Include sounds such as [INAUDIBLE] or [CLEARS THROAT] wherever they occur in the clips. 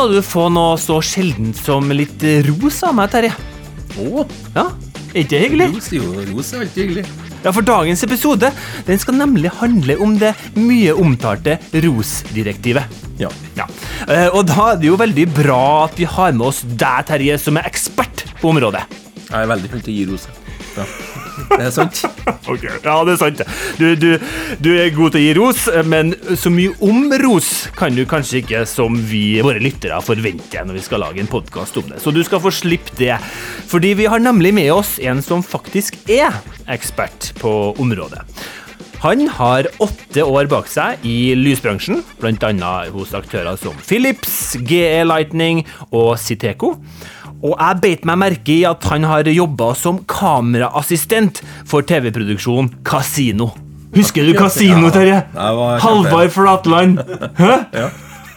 skal du få noe så sjeldent som litt ros av meg, Terje. Å, Ja, er ikke det hyggelig? ros, jo, ros er alltid hyggelig. Ja, for dagens episode den skal nemlig handle om det mye omtalte ROS-direktivet. Ja. Ja. Eh, Og da er det jo veldig bra at vi har med oss deg, Terje, som er ekspert på området. Jeg er veldig flink til å gi ros. Ja. Det er sant. [LAUGHS] Ok, Ja, det er sant. Du, du, du er god til å gi ros, men så mye om ros kan du kanskje ikke som vi, våre lyttere, forvente når vi skal lage en podkast om det. Så du skal få slippe det. Fordi vi har nemlig med oss en som faktisk er ekspert på området. Han har åtte år bak seg i lysbransjen, bl.a. hos aktører som Philips, GE Lightning og Siteco. Og jeg beit meg merke i at han har jobba som kameraassistent for TV-produksjonen Casino. Husker du Casino, Terje? det Halvard Flatland. Hæ?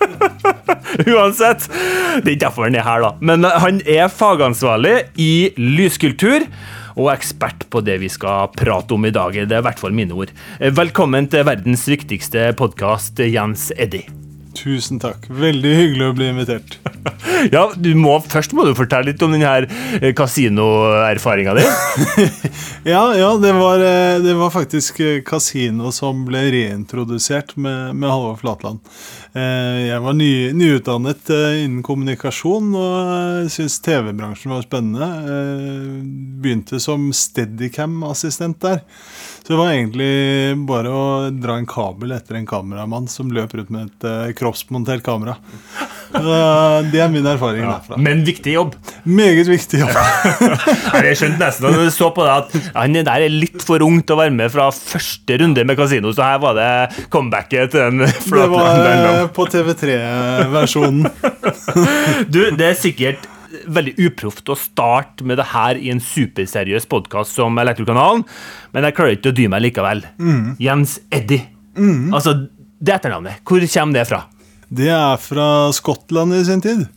[LAUGHS] Uansett, det er ikke derfor han er her, da. Men han er fagansvarlig i lyskultur. Og ekspert på det vi skal prate om i dag. Det er i hvert fall mine ord. Velkommen til verdens viktigste podkast, Jens Eddy. Tusen takk. Veldig hyggelig å bli invitert. [LAUGHS] Ja, du må, Først må du fortelle litt om denne kasinoerfaringa di. [LAUGHS] Ja, ja det, var, eh, det var faktisk eh, kasino som ble reintrodusert med, med Halvor Flatland. Eh, Jeg var ny, nyutdannet eh, innen kommunikasjon og syntes TV-bransjen var spennende. Eh, Begynte som Steadicam-assistent der. Så det var egentlig bare å dra en kabel etter en kameramann som løp rundt med et uh, kroppsmontert kamera. Så Det er min erfaring derfra. Men viktig jobb. Meget viktig jobb. [LAUGHS] Jeg skjønte nesten når du så på det at han der er litt for ung til å være med fra første runde med kasino, så her var det comebacket til den Det var eh, på TV3-versjonen. [LAUGHS] Du, det er sikkert veldig uproft å starte med det her i en superseriøs podkast som Elektrokanalen, men jeg klarer ikke å dy meg likevel. Jens Eddy. Altså, det etternavnet, hvor kommer det fra? Det er fra Skottland i sin tid.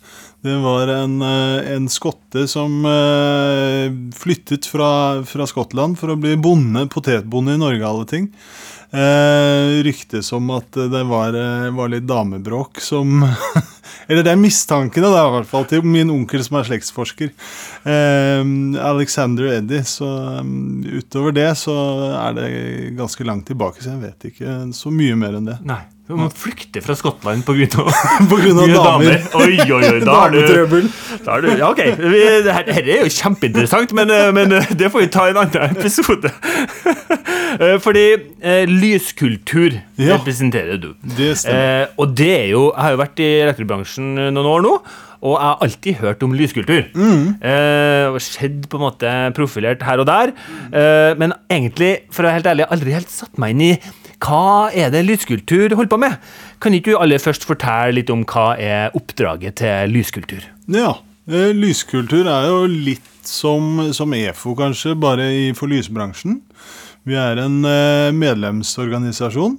Det var en, eh, en skotte som eh, flyttet fra, fra Skottland for å bli bonde, potetbonde i Norge, alle ting. Eh, ryktes om at det var, eh, var litt damebråk som [LAUGHS] Eller det er mistankene, da, i hvert fall, til min onkel som er slektsforsker. Eh, Alexander Eddy. Så um, utover det så er det ganske langt tilbake, så jeg vet ikke så mye mer enn det. Nei, Man flykter fra Skottland pga. På grunn av [LAUGHS] damer. Oi, oi, oi. Da har du, da har du Ja, OK. Dette er jo kjempeinteressant, men, eh, men eh, det får vi ta i en annen episode. [LAUGHS] Eh, Fordi eh, lyskultur Ja. representerer du. Det stemmer. Eh, og det er jo Jeg har jo vært i elektrobransjen noen år nå, og jeg har alltid hørt om lyskultur. Eh, og skjedd på en måte profilert her og der. Eh, men egentlig, for å være helt ærlig, aldri helt satt meg inn i hva er det lyskultur holder på med. Kan ikke du aller først fortelle litt om hva er oppdraget til lyskultur? Ja. eh, Lyskultur er jo litt som, som EFO, kanskje, bare for lysbransjen. Vi er en eh, medlemsorganisasjon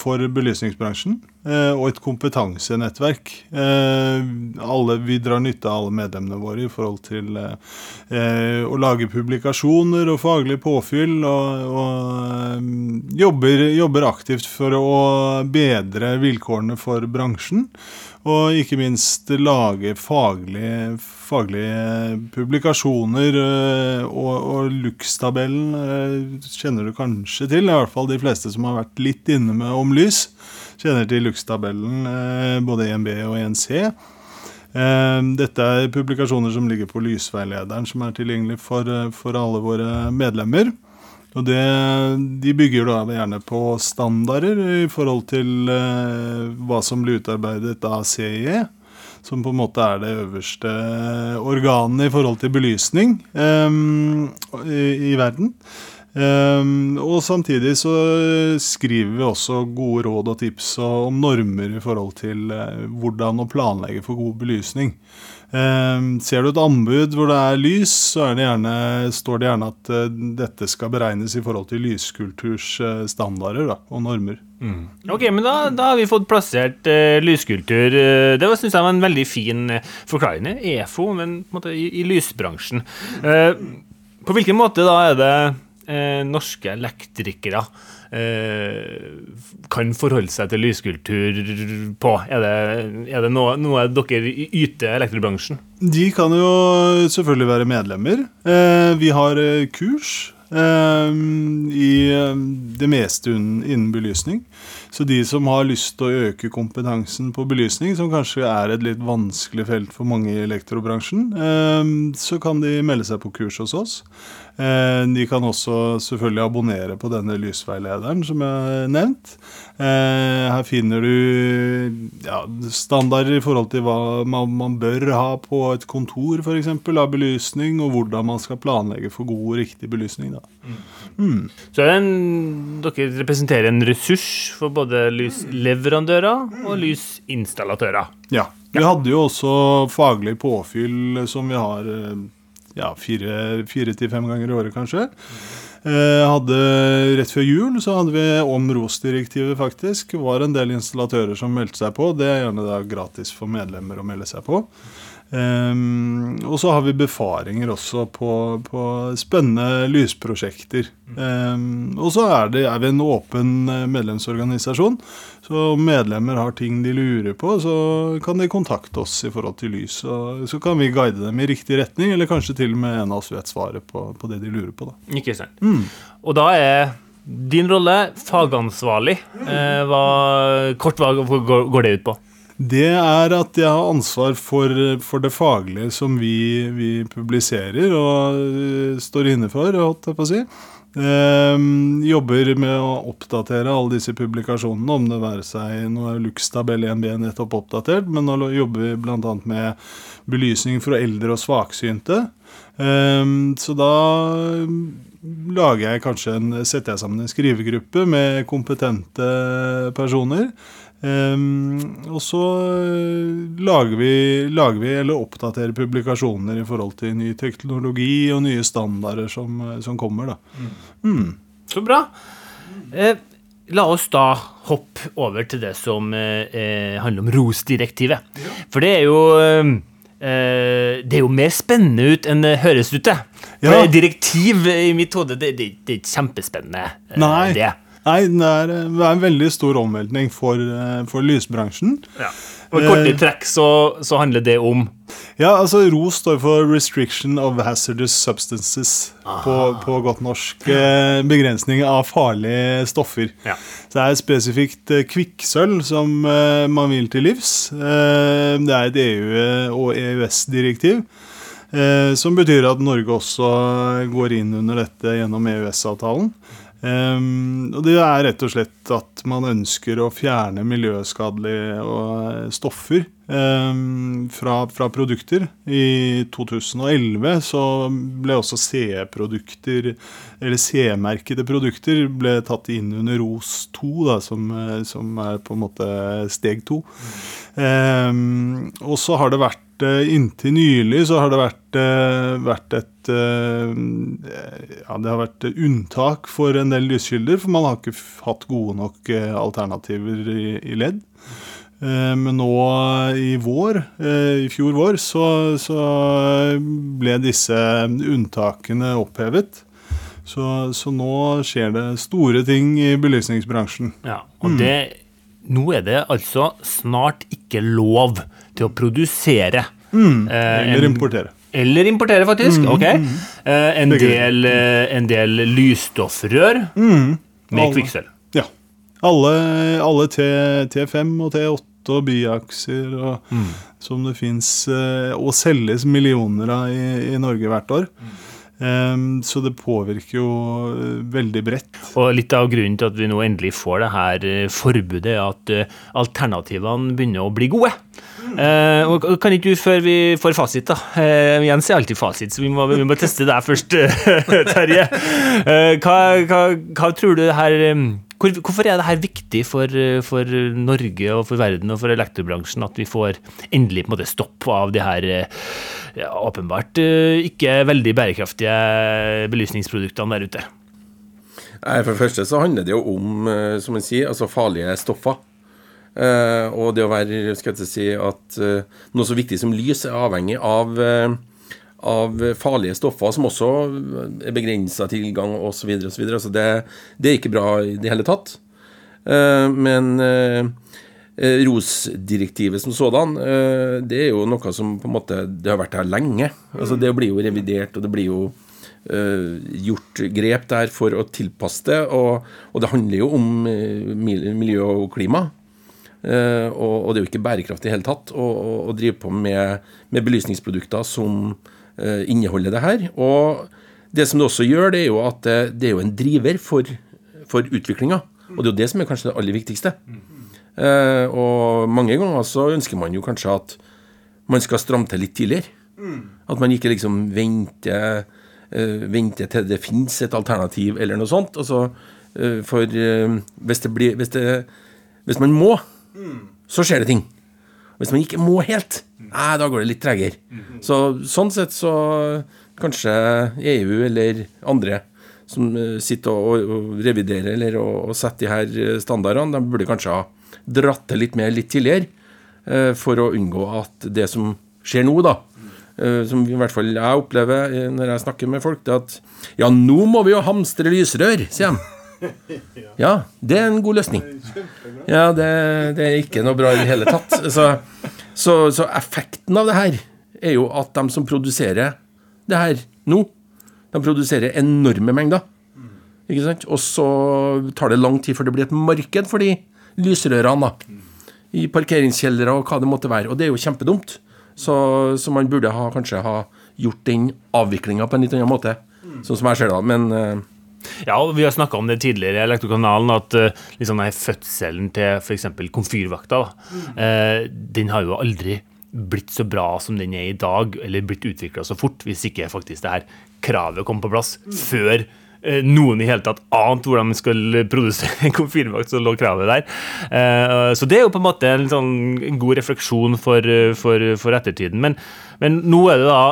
for belysningsbransjen eh, og et kompetansenettverk. Eh, alle, vi drar nytte av alle medlemmene våre i forhold til eh, å lage publikasjoner og faglig påfyll, og, og jobber, jobber aktivt for å bedre vilkårene for bransjen. Og ikke minst lage faglige, faglige publikasjoner. øh, Og, og Lux-tabellen øh, kjenner du kanskje til. I hvert fall de fleste som har vært litt inne med om lys, kjenner til Lux-tabellen, øh, både EMB og ENC. Eh, Dette er publikasjoner som ligger på lysveilederen, som er tilgjengelig for, for alle våre medlemmer. Og det, De bygger da gjerne på standarder i forhold til eh, hva som blir utarbeidet av CIE, som på en måte er det øverste organet i forhold til belysning um, i, i verden. Um, og samtidig så skriver vi også gode råd og tips om normer i forhold til eh, hvordan å planlegge for god belysning. Um, ser du et anbud hvor det er lys, så er det gjerne, står det gjerne at uh, dette skal beregnes i forhold til lyskulturs uh, standarder da, og normer. Ok, men da, da har vi fått plassert uh, lyskultur. Uh, det syns jeg var en veldig fin uh, forklaring. EFO, men måte i, i lysbransjen. Eh, på hvilken måte da er det eh, norske elektrikere eh, kan forholde seg til lyskultur på? Er det, er det noe, noe dere yter elektrobransjen? De kan jo selvfølgelig være medlemmer. Eh, vi har eh, kurs eh, i eh, det meste innen belysning. Så de som har lyst til å øke kompetansen på belysning, som kanskje er et litt vanskelig felt for mange i elektrobransjen, eh, så kan de melde seg på kurs hos oss. Eh, De kan også selvfølgelig abonnere på denne lysveilederen som jeg har nevnt. Eh, Her finner du ja, standarder i forhold til hva man, man bør ha på et kontor f.eks. av belysning, og hvordan man skal planlegge for god og riktig belysning. Da. Så er det en, dere representerer en ressurs for både lysleverandører og lysinstallatører. Ja. Vi hadde jo også faglig påfyll som vi har eh, ja, fire, fire til fem ganger i året, kanskje. Eh, hadde, rett før jul så hadde vi om ROS-direktivet, faktisk. Var en del installatører som meldte seg på. Det er gjerne da gratis for medlemmer å melde seg på. Ehm, og så har vi befaringer også på, på spennende lysprosjekter. Ehm, og så er, det, er vi en åpen eh, medlemsorganisasjon. Så om medlemmer har ting de lurer på, så kan de kontakte oss i forhold til lys. Og så kan vi guide dem i riktig retning, eller kanskje til og med en av oss vet svaret på, på det de lurer på. Da. Ikke sant. Og da er din rolle fagansvarlig. Eh, hva, kort, hva går det ut på? Det er at jeg har ansvar for, for det faglige som vi, vi publiserer og øh, står inne for, holdt jeg på å si. Ehm, jobber med å oppdatere alle disse publikasjonene, om det være seg Nå er Lux-tabell 1B nettopp oppdatert, men nå jobber vi bl.a. med belysning for eldre og svaksynte. Ehm, så da lager jeg kanskje en, setter jeg sammen en skrivegruppe med kompetente personer. Ehm, og så eh, lager vi, lager vi eller oppdaterer publikasjoner i forhold til ny teknologi og nye standarder som, eh, som kommer. Da. Så bra. Eh, la oss da hoppe over til det som eh, eh, handler om ROS-direktivet. For det er jo eh, Det er jo mer spennende ut enn det høres ut til. Ja. direktiv i mitt hode, det, det, det er ikke kjempespennende. Nei. Det. Nei, det er, det er en veldig stor omveltning for, eh, for lysbransjen. Ja. Og i korte trekk så, så handler det om Ja, altså ROS står for Restriction of Hazardous Substances. På, på godt norsk. Eh, begrensning av farlige stoffer. Ja. Så det er spesifikt eh, kvikksølv som eh, man vil til livs. Eh, det er et EU- og EØS-direktiv. Eh, som betyr at Norge også går inn under dette gjennom EØS-avtalen. Um, og det er rett og slett at man ønsker å fjerne miljøskadelige stoffer. um, fra, fra produkter. I 2011 så ble også CE-produkter, eller CE-merkede produkter, ble tatt inn under ROS 2, da, som, eh, som er på en måte steg to. Um, og så har det vært eh, Inntil nylig så har det vært, eh, vært et Ja, det har vært unntak for en del lyskilder, for man har ikke hatt gode nok alternativer i, i LED. Eh, Men nå i vår, eh, i fjor vår, så, så ble disse unntakene opphevet. Så, så nå skjer det store ting i belysningsbransjen. Ja, og det Nå er det altså snart ikke lov til å produsere Mm. Eller en- importere. Eller importere, faktisk. ok. Eh, en, del, eh, en del lysstoffrør med Alle. kvikksølv. Ja. Alle, alle T, T5 og T8 og byaksjer og, som det fins og selges millioner av i, i Norge hvert år. Um, så det påvirker jo eh, veldig bredt. Og litt av grunnen til at vi nå endelig får det her eh, forbudet, er at eh, alternativene begynner å bli gode. Eh, og kan ikke du, før vi får fasit, da uh, Jens er alltid fasit, så vi må, vi må teste deg først, [LAUGHS] eh, Terje. Uh, hva, hva, hva tror du her eh, hvor, Hvorfor er det her viktig for, for Norge og for verden og for elektrobransjen at vi får endelig på en måte stopp av de her eh, ja, åpenbart eh, ikke veldig bærekraftige belysningsproduktene der ute? Nei, For det første så handler det jo om, eh, som man sier, altså farlige stoffer. Eh, og det å være skal jeg si, at eh, noe så viktig som lys er avhengig av, eh, av farlige stoffer som også er begrensa tilgang osv. osv. Altså det, det er ikke bra i det hele tatt. Eh, men eh, ROS-direktivet som sådan, eh, det er jo noe som på en måte Det har vært her lenge. Altså Det blir jo revidert, og det blir jo gjort grep der for å tilpasse det. Og, og det handler jo om miljø og klima. og, og, det er jo ikke bærekraftig i det hele tatt å, drive på med, med belysningsprodukter som inneholder det her. Og det som det også gjør, det er jo at det, det er jo en driver for, for utviklinga. Og det er jo det som er kanskje det aller viktigste. Eh, og mange ganger så ønsker man jo kanskje at man skal stramme til litt tidligere. At man ikke liksom venter, eh, venter til det fins et alternativ eller noe sånt. Altså, eh, for eh, hvis det blir hvis, det, hvis man må, så skjer det ting. Hvis man ikke må helt, nei, da går det litt tregere. Så, sånn sett så kanskje EU eller andre som eh, sitter og, og reviderer eller og, og setter de her eh, standardene, de burde kanskje ha dratt til litt mer litt tidligere eh, for å unngå at det som skjer nå, da, som i hvert fall jeg opplever når jeg snakker med folk, det er at ja, nå må vi jo hamstre lysrør, sier de. [LAUGHS] Ja, det er en god løsning. Ja, det, det er ikke noe bra i det hele tatt. Så, så, så, effekten av det her er jo at de som produserer det her nå, de produserer enorme mengder. Ikke sant? Og så tar det lang tid før det blir et marked for de lysrørene. da. I parkeringskjellere og hva det måtte være. Og det er jo kjempedumt. Så, så man burde ha, kanskje ha gjort den avviklinga på en litt annen måte. Sånn som jeg ser det. Men uh, og vi har snakka om det tidligere i Elektrokanalen, at uh, liksom fødselen til f.eks. komfyrvakta, mm. uh, den har jo aldri blitt så bra som den er i dag, eller blitt utvikla så fort, hvis ikke faktisk det her kravet kom på plass mm. før uh, noen i hele tatt ante hvordan man skal produsere en komfyrvakt, så lå kravet der. Så det er jo på en måte en sånn god refleksjon for, for, for ettertiden. Men, men, nå er det da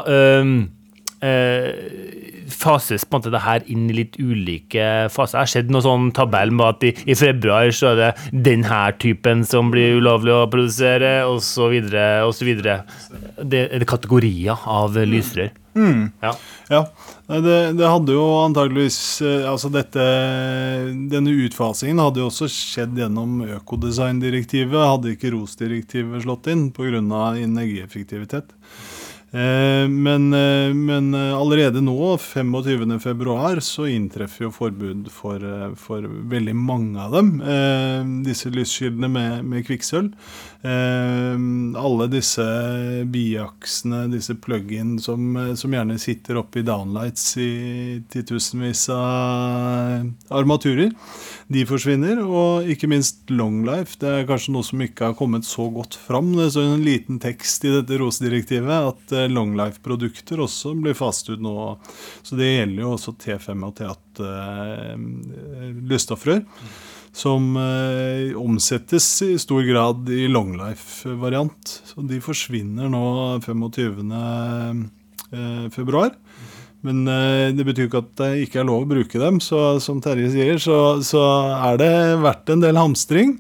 fases på en måte det her inn i litt ulike faser. Jeg har sett noen sånn tabell med at i, i, februar så er det den her typen som blir ulovlig å produsere, osv., osv. Det er kategorier av lysrør. Mm. Ja. ja. Det, det, hadde jo antageligvis eh, Altså dette Denne utfasingen hadde jo også skjedd gjennom økodesigndirektivet. Hadde ikke ROS-direktivet slått inn pga. energieffektivitet. Eh, men, eh, men, eh, allerede nå, 25.2, så inntreffer jo forbud for, for, veldig mange av dem. Disse lyskildene med, med kvikksølv. Alle disse biaksene, disse plug-in som, som, gjerne sitter oppe i downlights i titusenvis av armaturer, de forsvinner. Og ikke minst Longlife. Det er kanskje noe som ikke har kommet så godt fram. Det står en liten tekst i dette ROS-direktivet at Longlife-produkter også blir faset ut nå. Så det gjelder jo også T5 og T8 eh. Som eh, omsettes i stor grad i longlife-variant. Så de forsvinner nå 25. Men eh, det betyr ikke at det ikke er lov å bruke dem. Så som Terje sier, så, så er det verdt en del hamstring.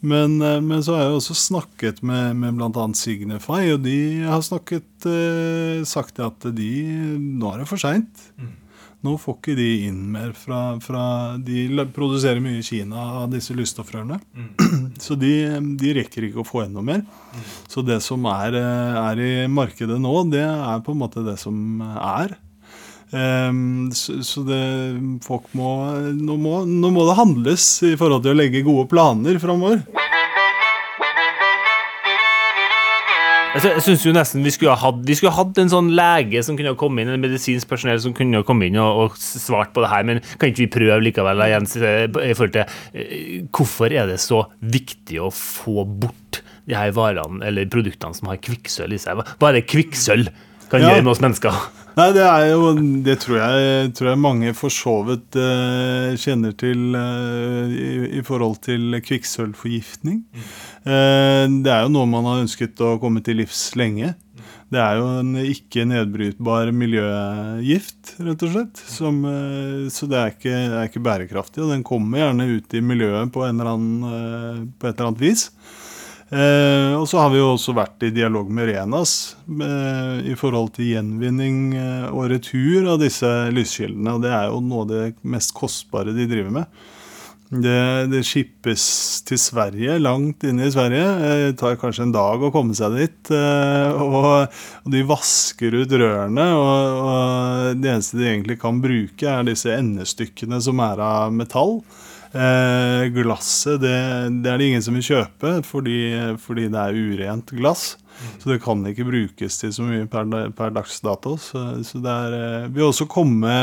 Men, eh, men, så har jeg også snakket med, med bl.a. Signify, og de har snakket, eh, sagt at de Nå er det for seint. Mm. Nå får ikke de inn mer fra, fra De produserer mye i Kina av disse lysstoffrørene. Mm. [CLEARS THROAT] Så de, de, rekker ikke å få noe mer. Mm. Så det som er, eh, er, i markedet nå, det er på en måte det som er. Um, så, så det, folk må nå, må nå, må det handles i forhold til å legge gode planer framover. Altså, jeg synes jo nesten Vi skulle ha hatt, vi skulle ha hatt en sånn lege som kunne komme inn, en medisinsk personell som kunne komme inn og, og svart på det her, men kan ikke vi prøve likevel, Jens, i forhold til eh, Hvorfor er det så viktig å få bort de her varene eller produktene som har kvikksølv i seg? Det kvikksølv kan ja. gjøre med oss mennesker? [LAUGHS] Nei, det er jo Det tror jeg, tror jeg mange for så vidt eh, kjenner til eh, i, i, forhold til kvikksølvforgiftning. Uh, det er jo noe man har ønsket å komme til livs lenge. Det er jo en ikke nedbrytbar miljøgift, rett og slett. Som, så det er, ikke, det er, ikke, bærekraftig. Og den kommer gjerne ut i miljøet på, en eller annen, på et eller annet vis. Eh, og så har vi jo også vært i dialog med Renas eh, i forhold til gjenvinning eh, og retur av disse lyskildene. Og det er jo noe av det mest kostbare de driver med. Det, det skippes til Sverige, langt inne i Sverige. Eh, Det tar kanskje en dag å komme seg dit. eh, Og, og de vasker ut rørene, og, og det eneste de egentlig kan bruke, er disse endestykkene som er av metall. Eh, glasset det, det er det ingen som vil kjøpe fordi, fordi det er urent glass. Så det kan ikke brukes til så mye per, per dags dato. Så, så det er, eh, vil også komme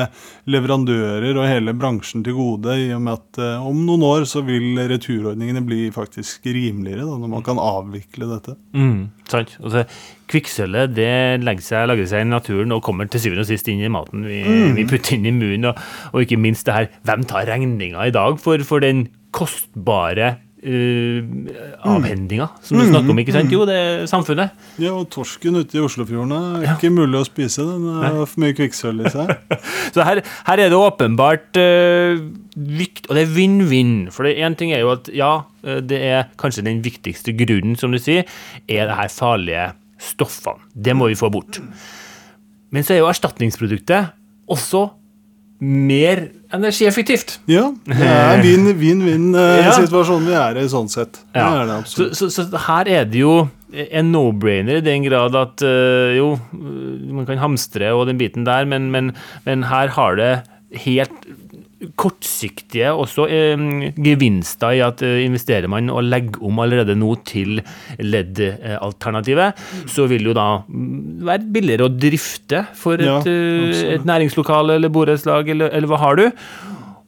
leverandører og hele bransjen til gode, i og med at eh, om noen år så vil returordningene bli faktisk rimeligere, da, når man kan avvikle dette. Mm, sant. Altså, Kvikksølvet det legger seg, lager seg i naturen og kommer til syvende og sist inn i maten vi, vi putter inn i munnen. Og, og ikke minst det her Hvem tar regninga i dag for, for den kostbare uh, avhendinga som du snakker om? ikke sant? Jo, det er samfunnet. Ja, og torsken ute i Oslofjorden er ikke mulig å spise. Den har for mye kvikksølv i seg. [LAUGHS] Så her, her er det åpenbart uh, viktig, og det er vinn-vinn. For én ting er jo at ja, eh, det er kanskje den viktigste grunnen, som du sier, er det her farlige stoffene. Det må vi få bort. Men så er jo erstatningsproduktet også mer energieffektivt. Ja, det er [LAUGHS] vinn-vinn-vinn-situasjonen vi er i sånn sett. Det Ja. er det Så, så, så her er det jo en no-brainer i den grad at øh, jo, man kan hamstre og den biten der, men, men, men her har det helt kortsiktige også eh, gevinster i at eh, investerer man og legger om allerede nå til LED-alternativet, så vil jo da mm, være billigere å drifte for et, Ja, eh, et næringslokale eller borettslag, eller, eller hva har du?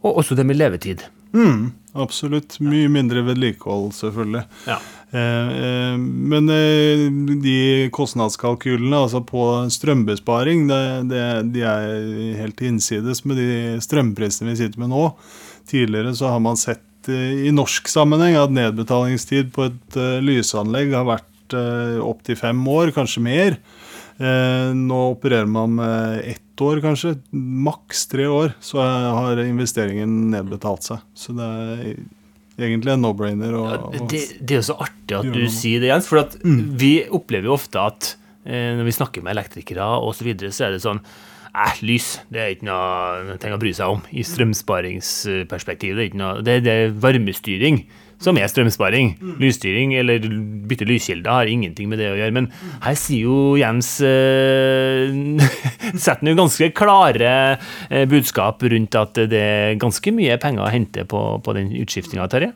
Og også det med levetid. Mm, absolutt. Mye mindre vedlikehold, selvfølgelig. Ja. Eh, eh, men eh, de kostnadskalkylene altså på strømbesparing, det, det, de er helt innsides med de strømprisene vi sitter med nå. Tidligere så har man sett eh, i norsk sammenheng at nedbetalingstid på et eh, lysanlegg har vært uh, opptil fem år, kanskje mer. Eh, nå opererer man med ett år, kanskje. Maks tre år, så har investeringen nedbetalt seg. Så det er egentlig en no-brainer. å- Det, det er jo så artig at du sier det, Jens. For at vi opplever jo ofte at eh, når vi snakker med elektrikere og så videre, så er det sånn Eh, lys, det er ikke noe ting å bry seg om i strømsparingsperspektiv. Det er, ikke noe, det, det er varmestyring som er strømsparing. Lysstyring eller bytte lyskilder har ingenting med det å gjøre. Men her sier jo Jens eh, [LAUGHS] Setter jo ganske klare eh, budskap rundt at det er ganske mye penger å hente på, på den utskiftinga, Terje.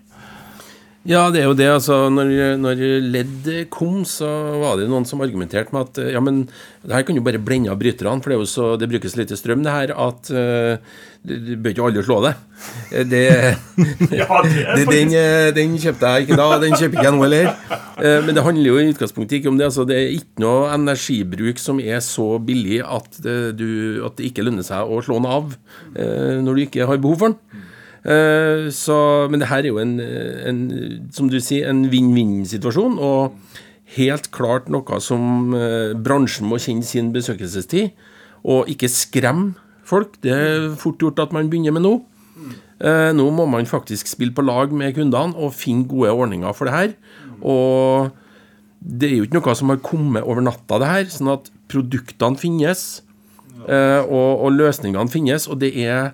Ja, det er jo det. altså Når, når LED kom, så var det noen som argumenterte med at ja, men det her kan jo bare blende av bryterne, for det, er jo så, det brukes lite strøm, det her, at uh, du du bør ikke aldri slå det. Eh, Det, [LAUGHS] det den, eh, den kjøpte jeg ikke da, den kjøper ikke jeg nå heller. Uh, Men det handler jo i utgangspunktet ikke om det. altså Det er ikke noe energibruk som er så billig at det, du, at det ikke lønner seg å slå den av eh, når du ikke har behov for den. Eh, Så, men det her er jo en, en som du sier, en vinn-vinn-situasjon. Og helt klart noe som eh, bransjen må kjenne sin besøkelsestid. Og ikke skremme folk. Det er fort gjort at man begynner med nå. Eh, Nå må man faktisk spille på lag med kundene og finne gode ordninger for det her. Og det er jo ikke noe som har kommet over natta, det her. Sånn at produktene finnes, og, og løsningene finnes. Og det er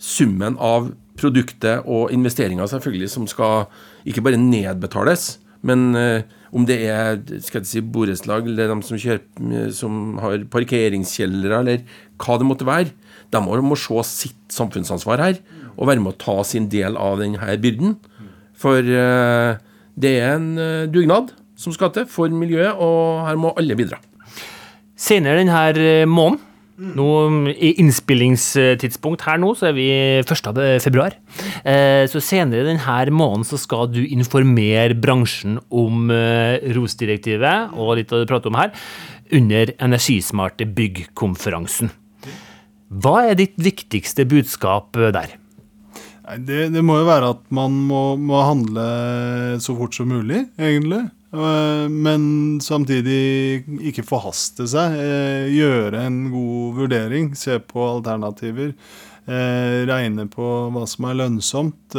summen av produktet og investeringer selvfølgelig som skal ikke bare nedbetales, men eh, om det er skal jeg si, borettslag eller de som, kjøper, som har parkeringskjellere, eller hva det måtte være, de må, må se sitt samfunnsansvar her og være med å ta sin del av denne byrden. For eh, det er en eh, dugnad som skal til for miljøet, og her må alle bidra. Senere denne måneden, nå, i innspillingstidspunkt her nå, så er vi 1. februar. Eh, Så senere denne måneden så skal du informere bransjen om eh, ROS-direktivet og litt av det du prater om her, under Energismarte bygg-konferansen. Hva er ditt viktigste budskap eh, der? Det, det må jo være at man må, må handle så fort som mulig, egentlig. Eh, Men samtidig ikke forhaste seg. eh, Gjøre en god vurdering. Se på alternativer. eh, Regne på hva som er lønnsomt.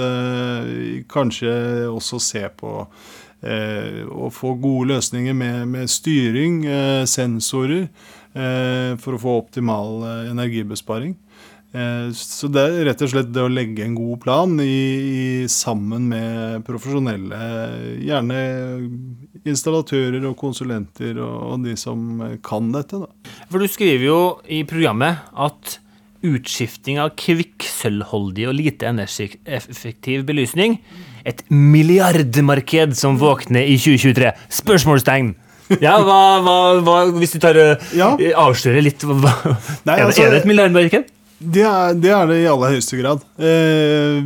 Kanskje også se på å få gode løsninger med, med styring, sensorer, for å få optimal energibesparing. Eh, Så det er rett og slett det å legge en god plan i, i, sammen med profesjonelle, gjerne installatører og konsulenter og, og de som kan dette. Da. For du skriver jo i programmet at utskifting av kvikksølvholdig og lite energieffektiv belysning et milliardmarked som våkner i 2023? Spørsmålstegn! Ja, hva, hva, hva Hvis du tar Ja. avslører litt hva, Nei, altså- er det et milliardmarked? Det er, det er det i aller høyeste grad. Eh,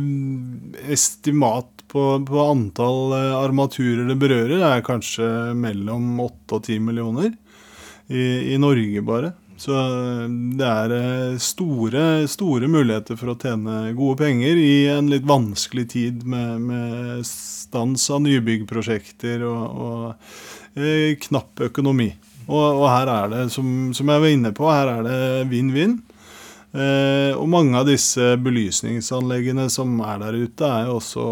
estimat på, på antall eh, armaturer det berører, er kanskje mellom 8 og 10 millioner. I, i Norge bare. Så eh, det er eh, store, store muligheter for å tjene gode penger i en litt vanskelig tid med, med stans av nybyggprosjekter og, og eh, knapp økonomi. Og, og her er det, som, som jeg var inne på, her er det vinn-vinn. Eh, og mange av disse belysningsanleggene som er der ute, er jo også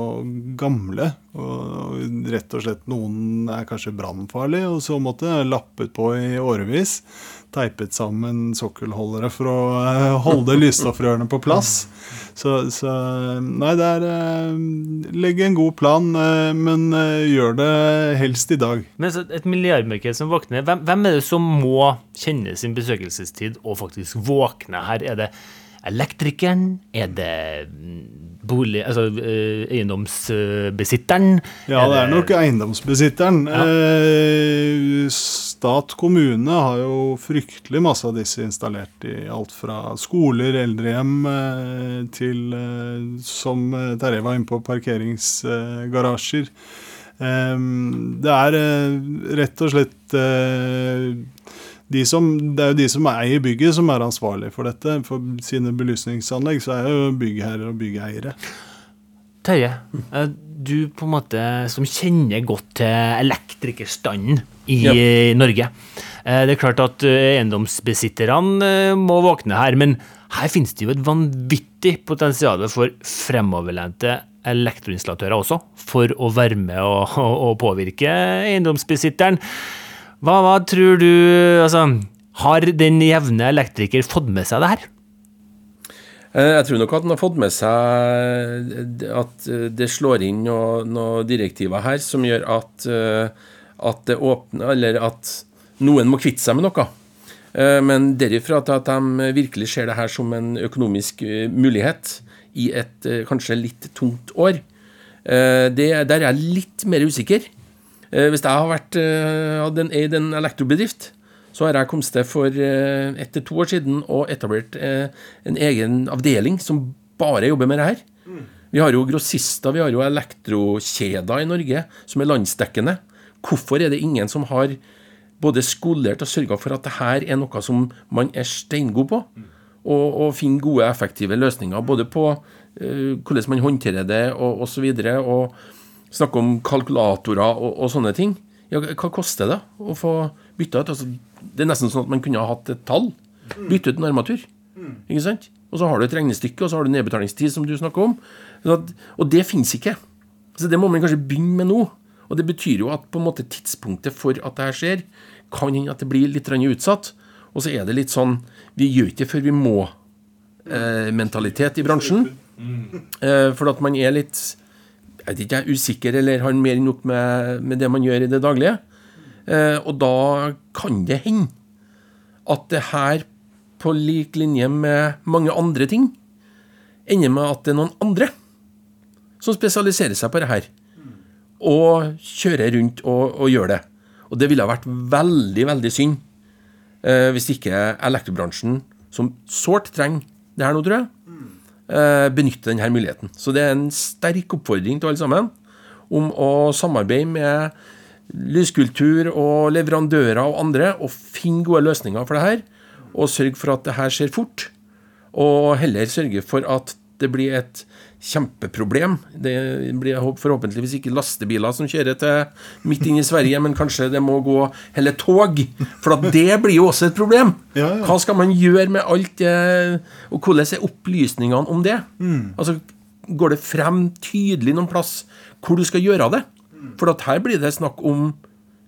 gamle. Og, rett og slett noen er kanskje brannfarlige, og så måtte lappet på i årevis. Teipet sammen sokkelholdere for å eh, holde lysstoffrørene på plass. Så, så Nei, det er eh, Legg en god plan, eh, men gjør det helst i dag. Men et milliardmarked som våkner, hvem, hvem er det som må kjenne sin besøkelsestid og faktisk våkne her? Er det elektrikeren? Er det mm, bolig, altså, eiendomsbesitteren? Ja, det er nok eiendomsbesitteren. Eh, stat kommune har jo fryktelig masse av disse installert i alt fra skoler, eldrehjem eh, til, eh, som eh, Terje var inne på, parkeringsgarasjer. Eh, det er eh, rett og slett eh, de som, det er jo de som eier bygget, som er ansvarlig for dette. For sine belysningsanlegg så er jo byggherrer og byggeiere. Terje, eh, du på en måte som kjenner godt til elektrikerstanden i Ja. Norge. Eh, Det er klart at eh, eiendomsbesitterne må våkne her, men her finnes det jo et vanvittig potensial for fremoverlente elektroinstallatører også, for å være med og, og, og påvirke eiendomsbesitteren. Hva, hva tror du altså, Har den jevne elektriker fått med seg det her? Eh, Jeg tror nok at han har fått med seg at eh, det slår inn noen noe direktiver her som gjør at, eh, at det åpner Eller at noen må kvitte seg med noe. Eh, Men derifra til at de virkelig ser det her som en økonomisk eh, mulighet i et eh, kanskje litt tungt år, eh, det, der er jeg litt mer usikker. Eh, Hvis jeg har vært, i en elektrobedrift, så har jeg kommet til for eh, ett til to år siden og etablert eh, en egen avdeling som bare jobber med det her. Vi har jo grossister, vi har jo elektrokjeder i Norge som er landsdekkende. Hvorfor er det ingen som har både skolert og sørga for at det her er noe som man er steingod på? Og, og finne gode, effektive løsninger både på uh, hvordan man håndterer det og osv. Og, og snakke om kalkulatorer og, og sånne ting. Ja, hva koster det å få bytta ut? Altså, det er nesten sånn at man kunne ha hatt et tall. Bytte ut en armatur. Ikke sant? Og så har du et regnestykke, og så har du nedbetalingstid, som du snakker om. At, og det fins ikke. Så det må man kanskje begynne med nå. Og det betyr jo at på en måte tidspunktet for at det her skjer, kan hende at det blir litt utsatt. Og så er det litt sånn Vi gjør ikke før vi må-mentalitet i bransjen. Eh, for at man er litt jeg vet ikke, er usikker eller har mer enn nok med, med det man gjør i det daglige. Eh, og da kan det hende at det her, på lik linje med mange andre ting, ender med at det er noen andre som spesialiserer seg på det her, og kjører rundt og, og gjør det. Og det ville ha vært veldig, veldig synd eh, hvis ikke elektrobransjen, som sårt trenger det her nå, tror jeg, eh, benytter denne muligheten. Så det er en sterk oppfordring til alle sammen om å samarbeide med lyskultur og leverandører og andre og finne gode løsninger for det her. Og sørge for at det her skjer fort. Og heller sørge for at det blir et kjempeproblem. Det blir forhåpentligvis ikke lastebiler som kjører til midt inn i Sverige, men kanskje det må gå hele tog. For det blir jo også et problem. [LAUGHS] Ja, ja. Hva skal man gjøre med alt det, og hvordan er opplysningene om det? Altså, Går det frem tydelig noen plass hvor du skal gjøre det? For at her blir det snakk om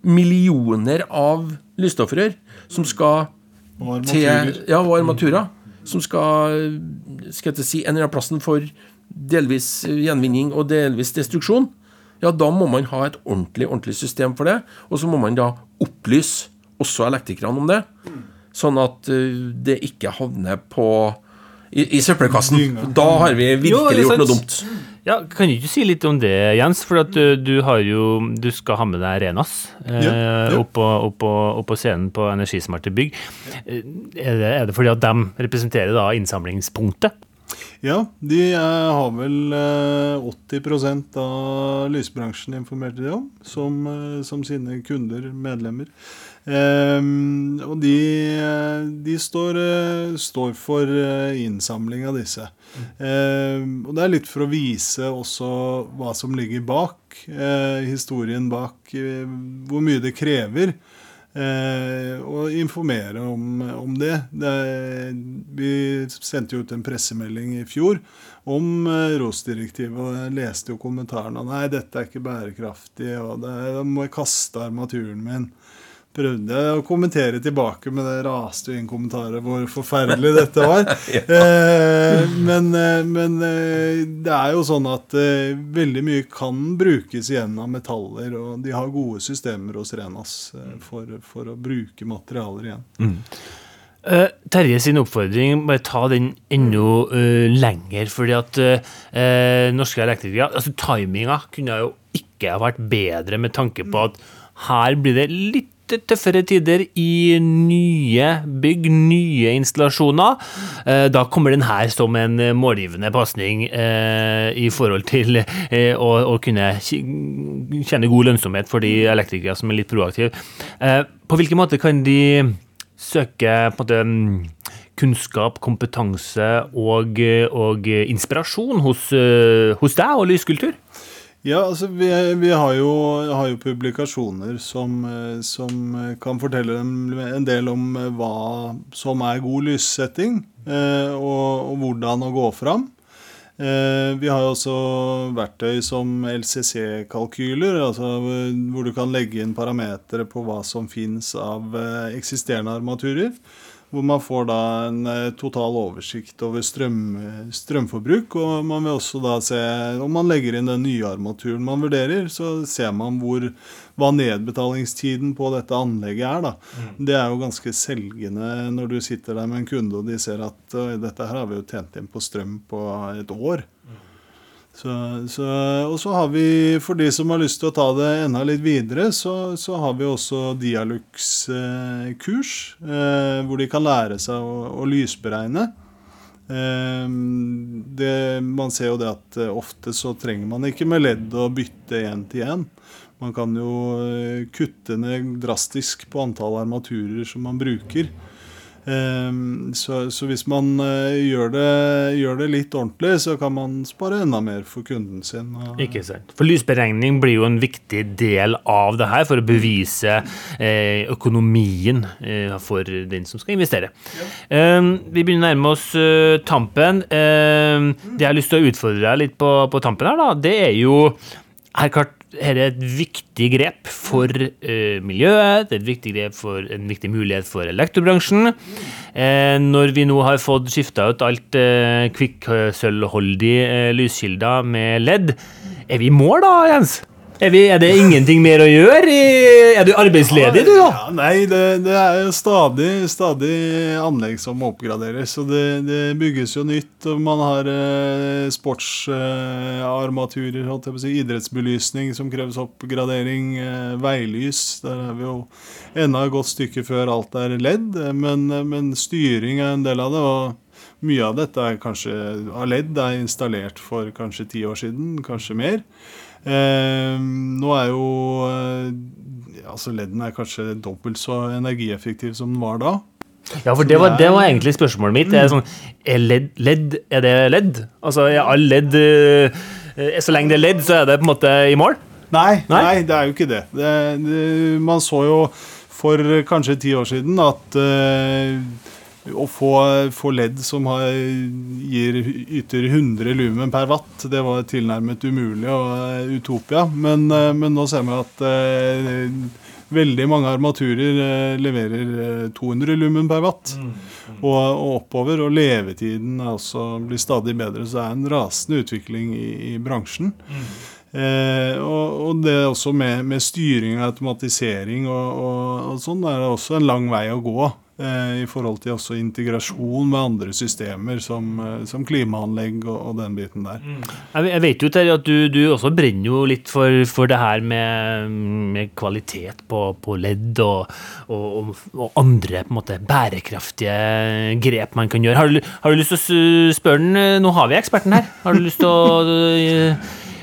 millioner av lysstoffrør som skal til. Ja, og armaturer. Som skal, skal jeg ikke si, en annen plassen for delvis gjenvinning og delvis destruksjon. Ja, da må man ha et ordentlig, ordentlig system for det. Og så må man da opplyse også elektrikerne om det. Sånn at eh, det ikke havner på i, i søppelkassen. Da har vi virkelig Jo, gjort noe dumt. Ja, Kan du ikke si litt om det, Jens? For at du, du har jo Du skal ha med deg Renas eh, Ja, ja. Opp, på, opp, på, opp på scenen på Energismarte bygg. Eh, Er det, er det fordi at de representerer da innsamlingspunktet? Ja, de eh, har vel eh, 80% av lysbransjen informerte de om, som, eh, som sine kunder, medlemmer. Ehm, og de, eh, de står, eh, står for eh, innsamling av disse. Ehm, og det er litt for å vise også hva som ligger bak, eh, historien bak, eh, hvor mye det krever. Eh, og informere om, om det. det. Vi sendte jo ut en pressemelding i fjor om eh, ROS-direktivet, og jeg leste jo kommentarene. Nei, dette er ikke bærekraftig, og det, da må jeg kaste armaturen min. Prøvde jeg å kommentere tilbake, men det raste jo inn kommentarer hvor forferdelig dette var. [LAUGHS] eh, men eh, men eh, det er jo sånn at eh, veldig mye kan brukes igjen av metaller, og de har gode systemer hos Renas eh, for, for å bruke materialer igjen. Eh, Terje sin oppfordring, bare ta den enda uh, lenger. fordi at uh, norske elektrikere altså Timinga kunne jo ikke ha vært bedre med tanke på at her blir det litt tøffere tider i nye bygg, nye installasjoner. Eh, da kommer den her som en målgivende pasning eh, i forhold til eh, å, kunne kjenne god lønnsomhet for de elektrikere som er litt proaktive. På hvilken måte kan de søke på en måte, mm, kunnskap, kompetanse og, og inspirasjon hos, hos deg og lyskultur? Ja, altså vi, vi har, jo, har jo publikasjoner som, eh, som kan fortelle en del om eh, hva som er god lyssetting, eh, og, og hvordan å gå fram. Eh, vi har jo også verktøy som LCC-kalkyler, altså eh, hvor du kan legge inn parametere på hva som fins av eh, eksisterende armaturer. Hvor man får da en eh, total oversikt over strøm, strømforbruk. Og man vil også da se Om man legger inn den nye armaturen man vurderer, så ser man hvor, hva nedbetalingstiden på dette anlegget er. da. Det er jo ganske selgende når du sitter der med en kunde og de ser at dette her har vi jo tjent inn på strøm på et år. Og så har vi, for de som har lyst til å ta det enda litt videre, så, så har vi også Dialux-kurs, eh, hvor de kan lære seg å, å lysberegne. Eh, det, man ser jo det at eh, ofte så trenger man ikke med ledd å bytte én til én. Man kan jo eh, kutte ned drastisk på antall armaturer som man bruker. Ehm, så, så hvis man eh, gjør, det, gjør det litt ordentlig, så kan man spare enda mer for kunden sin. Ikke sant. For lysberegning blir jo en viktig del av det her for å bevise eh, økonomien eh, for den som skal investere. Ja. vi begynner å nærme oss tampen. Eh, det jeg har lyst til å utfordre deg litt på, på tampen her, da, det er jo her klart her er et viktig grep for eh, miljøet, det er et viktig grep for en viktig mulighet for elektrobransjen. Eh, når vi nå har fått skifta ut alt eh, kvikksølvholdige lyskilder med LED, er vi i mål da, Jens? Er, vi, er det ingenting mer å gjøre? Er du arbeidsledig, du, da? Ja, nei, det, det er jo stadig, stadig anlegg som må oppgraderes. Og det, det bygges jo nytt. og Man har eh, sportsarmaturer, å si, idrettsbelysning som kreves oppgradering. Eh, veilys. Der er vi jo enda et godt stykke før alt er ledd. eh, Men, men styring er en del av det. og mye av dette er kanskje av ledd er installert for kanskje ti år siden, kanskje mer. Eh, nå er jo eh, altså Ledden er kanskje dobbelt så energieffektiv som den var da. Ja, for det var, det var egentlig spørsmålet mitt. Er, sånn, er ledd, LED, Er det ledd? Altså, er all ledd eh, Så lenge det er ledd, så er det på en måte i mål? Nei, Nei? nei? det er jo ikke det. det, det man så jo for kanskje ti år siden at eh, å få, få ledd som har, gir, yter 100 lumen per watt, det var tilnærmet umulig og eh, utopia. Men, eh, men nå ser vi at eh, veldig mange armaturer eh, leverer eh, 200 lumen per watt. Og, og oppover. Og levetiden blir stadig bedre. Så det er en rasende utvikling i, i bransjen. Eh, og, og det også med, med styring og automatisering og, og sånn er det også en lang vei å gå. Eh, I forhold til også integrasjon med andre systemer som, eh, som klimaanlegg og, og den biten der. Jeg jeg vet jo Terje, at du, du også brenner jo litt for, for det her med, med kvalitet på, på ledd og, og, og andre på en måte bærekraftige grep man kan gjøre. Har du, har du lyst til å spørre den? Nå har vi eksperten her. Har du lyst til å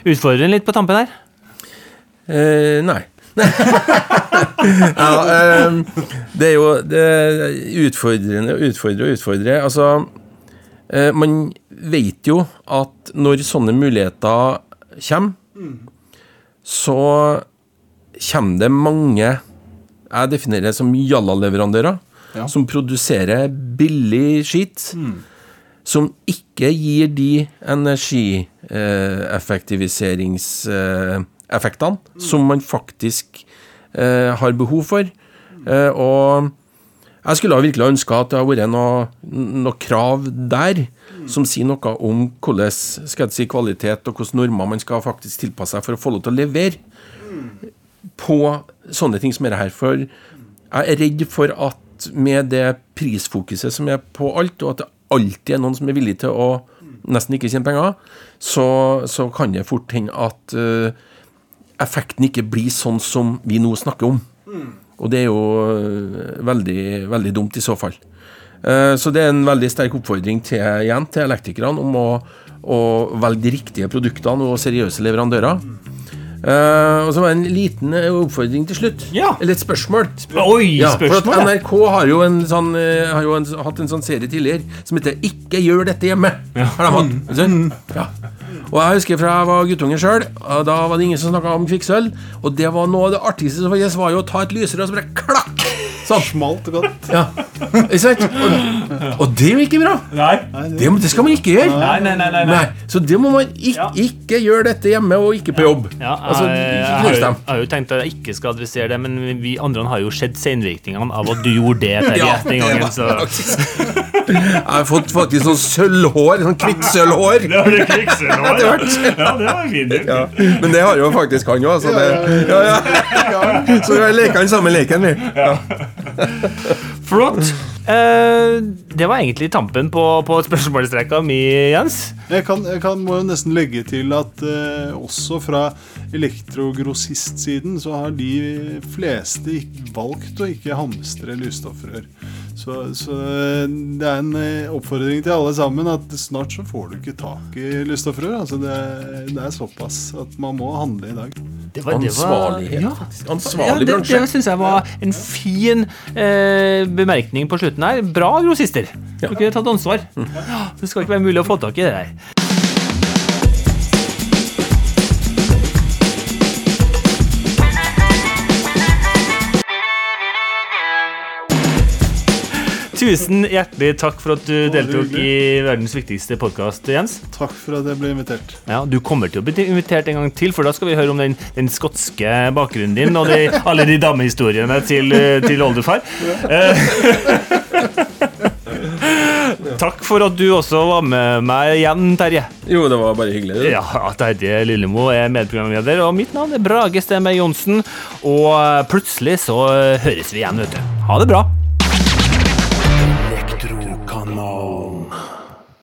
utfordre den litt på tampen her? Eh, nei. Ja, um, det er jo det er utfordrende å utfordre og utfordre. Altså, uh, man vet jo at når sånne muligheter kommer, så kommer det mange Jeg definerer det som jalla-leverandører. Ja. Som produserer billig skitt. Som ikke gir de energieffektiviseringseffektene som man faktisk eh, har behov for. Eh, og jeg skulle virkelig ønska at det har vært noe, noe krav der som sier noe om hvordan skal jeg si, kvalitet og hvilke normer man skal faktisk tilpasse seg for å få lov til å levere på sånne ting som er her. For jeg er redd for at med det prisfokuset som er på alt, og at det alltid er noen som er villig til å nesten ikke tjene penger, så, så kan det fort hende at eh, effekten ikke blir sånn som vi nå snakker om. Og det er jo eh, veldig, veldig dumt i så fall. Eh, Så det er en veldig sterk oppfordring til, igjen, til elektrikerne om å, å velge de riktige produktene og seriøse leverandører. Uh, og så var det en liten oppfordring til slutt. Ja. Eller et spørsmål. Oi, Ja, for at spørsmål! NRK har jo, en sånn, uh, har jo en, hatt en sånn serie tidligere som heter 'Ikke gjør dette hjemme'. Har de hatt, Mm. sant? ja. Og jeg husker fra jeg var guttunge sjøl, da var det ingen som snakka om kvikksølv. Og det var noe av det artigste som faktisk var jo å ta et lysere og så bare klakk! Sånn. Smalt godt. Ja. Ikke sant? Og, og det er jo ikke bra. Nei. Det, det skal man ikke gjøre. Nei, nei, nei, nei, nei. Så det må man ikke, ikke gjøre dette hjemme, og ikke på jobb. Ja, altså, jeg, jeg, har jo, jeg har jo tenkt at jeg ikke skal adressere det, men vi andre har jo sett senvirkningene av at du gjorde det Der, [LAUGHS] Ja, den gangen. Så. Jeg har fått faktisk sånn sølvhår. Sånn kvikksølvhår. Det var det kvikksølvhår. [LAUGHS] Ja, det var fint. Ja, men det har jo faktisk han òg, så det ja, ja. Så vi har leka den samme leken, vi. [LAUGHS] Flott. Eh, det var egentlig tampen på, på spørsmålsrekka mi, Jens. Jeg, kan, jeg kan, må jo nesten legge til at eh, også fra elektrogrossistsiden så har de fleste valgt å ikke hamstre lysstoffrør. Så, så eh, det er en oppfordring til alle sammen at snart så får du ikke tak i lysstoffrør. Altså det, det er såpass at man må handle i dag. Det var, det var- Ansvarlighet, ja. faktisk. Ja, Ansvarlig det, bransje. det syns jeg var en fin eh, bemerkning på slutten her. Bra, grossister. Ja. Dere har tatt ansvar. Ja, det skal ikke være mulig å få tak i det der. Tusen hjertelig takk for at du deltok i verdens viktigste podkast, Jens. Takk for at jeg ble invitert. Ja, Du kommer til å bli invitert en gang til, for da skal vi høre om den, den skotske bakgrunnen din og de, alle de damehistoriene til, eh, til oldefar. Eh, [LAUGHS] Takk for at du også var med meg igjen, Terje. Jo, det var bare hyggelig. det. Ja, Terje Lillemo er medprogramleder, og mitt navn er Brage Stenberg Johnsen. Og plutselig så høres vi igjen, vet du. Ha det bra.